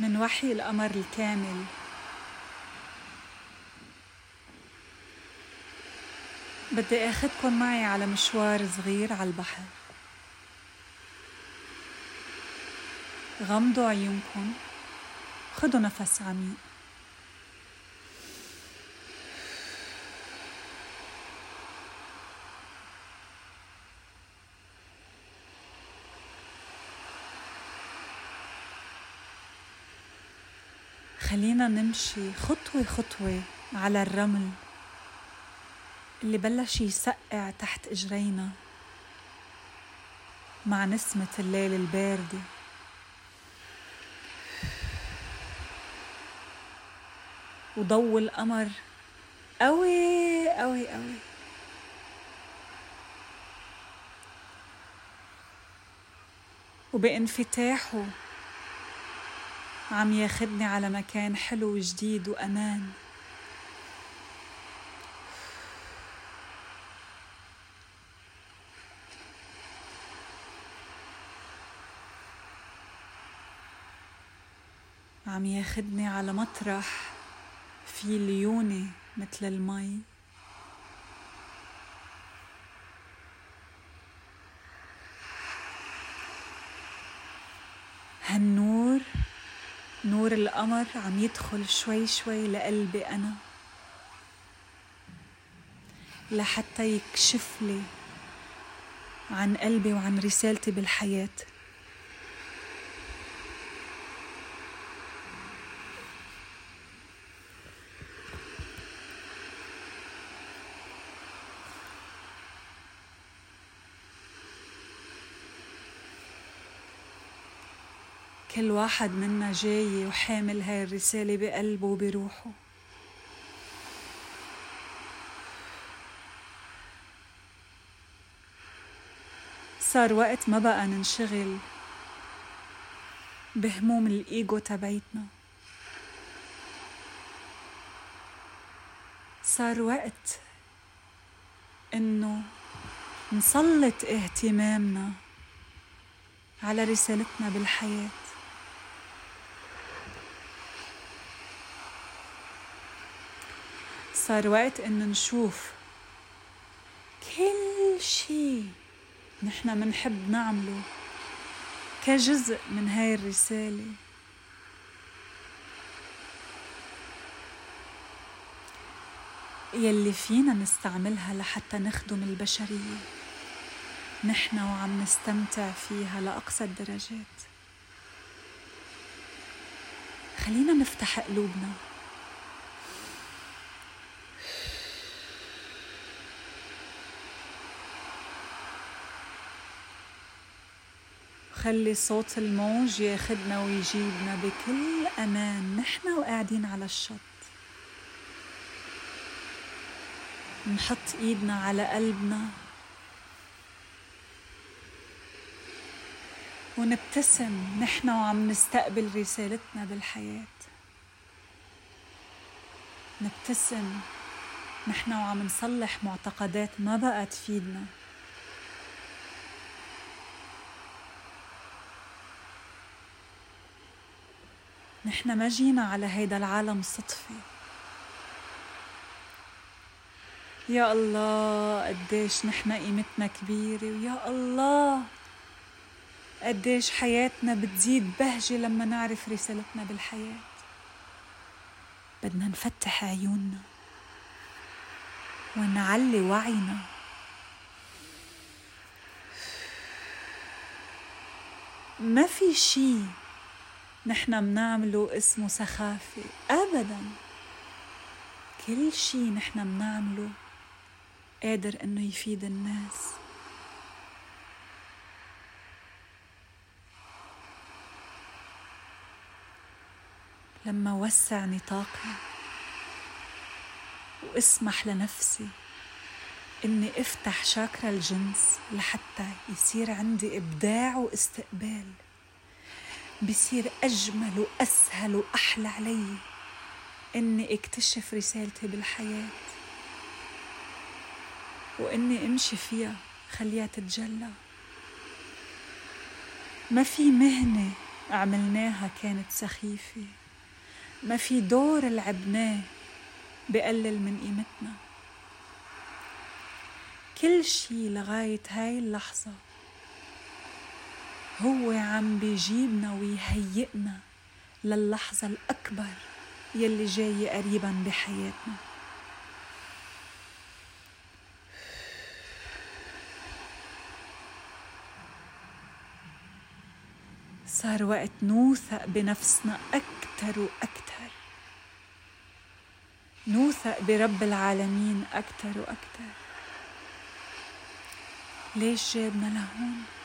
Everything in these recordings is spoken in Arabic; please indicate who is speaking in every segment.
Speaker 1: من وحي القمر الكامل. بدي اخدكن معي على مشوار صغير على البحر. غمضوا عيونكم خدوا نفس عميق. خلينا نمشي خطوة خطوة على الرمل اللي بلش يسقع تحت إجرينا مع نسمة الليل الباردة. وضو القمر. قوي قوي قوي. وبانفتاحه عم ياخدني على مكان حلو وجديد وأمان. عم ياخدني على مطرح في ليونة مثل المي. نور القمر عم يدخل شوي شوي لقلبي أنا. لحتى يكشف لي عن قلبي وعن رسالتي بالحياة. كل واحد منا جاي وحامل هاي الرسالة بقلبه وبروحه. صار وقت ما بقى ننشغل بهموم الإيجو تبعتنا صار وقت إنه نسلط اهتمامنا على رسالتنا بالحياة. صار وقت إنه نشوف. كل شي نحن منحب نعمله كجزء من هاي الرسالة. يلي فينا نستعملها لحتى نخدم البشرية. نحن وعم نستمتع فيها لأقصى الدرجات. خلينا نفتح قلوبنا. خلي صوت الموج ياخدنا ويجيبنا بكل أمان. نحن وقاعدين على الشط. نحط إيدنا على قلبنا. ونبتسم. نحن وعم نستقبل رسالتنا بالحياة. نبتسم. نحن وعم نصلح معتقدات ما بقى تفيدنا نحن ما جينا على هيدا العالم صدفة يا الله قديش نحن قيمتنا كبيرة ويا الله قديش حياتنا بتزيد بهجة لما نعرف رسالتنا بالحياة. بدنا نفتح عيوننا ونعلي وعينا. ما في شي نحن منعمله اسمه سخافة أبدا. كل شي نحن منعمله قادر إنه يفيد الناس. لما وسع نطاقي واسمح لنفسي إني أفتح شاكرا الجنس لحتى يصير عندي إبداع واستقبال. بصير أجمل وأسهل وأحلى علي إني أكتشف رسالتي بالحياة وإني أمشي فيها خليها تتجلى. ما في مهنة عملناها كانت سخيفة ما في دور لعبناه بقلل من قيمتنا. كل شي لغاية هاي اللحظة هو عم بيجيبنا ويهيئنا للحظة الأكبر يلي جاية قريبا بحياتنا. صار وقت نوثق بنفسنا أكثر وأكثر نوثق برب العالمين أكثر وأكثر ليش جابنا لهون؟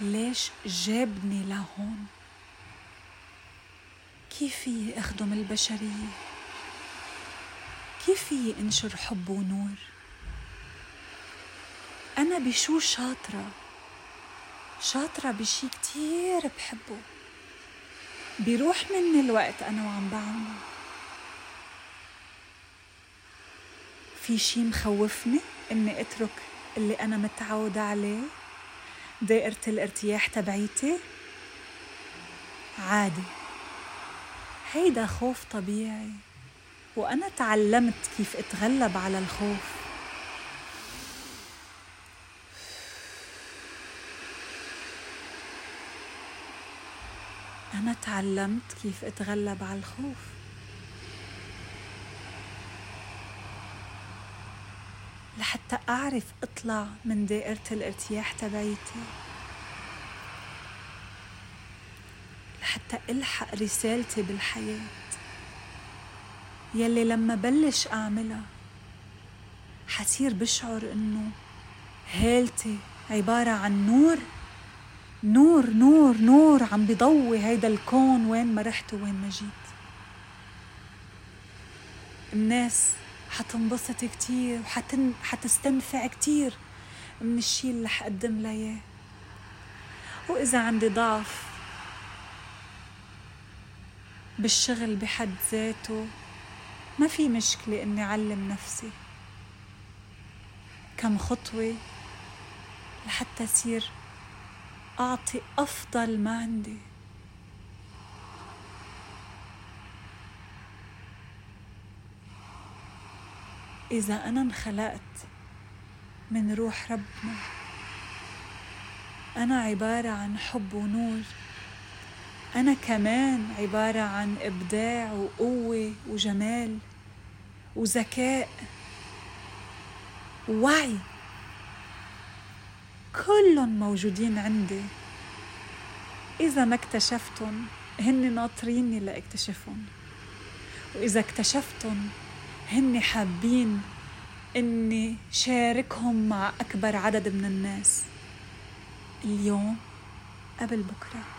Speaker 1: ليش جابني لهون؟ كيف فيي أخدم البشرية؟ كيف فيي أنشر حب ونور؟ أنا بشو شاطرة؟ شاطرة بشي كتير بحبه بيروح مني الوقت أنا وعم بعمله في شي مخوفني إني أترك اللي أنا متعودة عليه دائرة الارتياح تبعيتي؟ عادي. هيدا خوف طبيعي. وأنا تعلمت كيف أتغلب على الخوف. أنا تعلمت كيف أتغلب على الخوف. لحتى أعرف أطلع من دائرة الارتياح تبعيتي. لحتى ألحق رسالتي بالحياة يلي لما بلش أعملها حصير بشعر إنه هالتي عبارة عن نور نور نور نور عم بضوي هيدا الكون وين ما رحت وين ما جيت. الناس حتنبسط كتير وحتن حتستنفع كتير. من الشي اللي حقدم إياه. وإذا عندي ضعف بالشغل بحد ذاته ما في مشكلة إني أعلم نفسي. كم خطوة لحتى أصير أعطي أفضل ما عندي. إذا أنا انخلقت من روح ربنا. أنا عبارة عن حب ونور. أنا كمان عبارة عن إبداع وقوة وجمال وذكاء ووعي. كلهم موجودين عندي. إذا ما اكتشفتهم هن ناطريني لأكتشفهم. وإذا اكتشفتهم هن حابين إني شاركهم مع أكبر عدد من الناس اليوم قبل بكرة.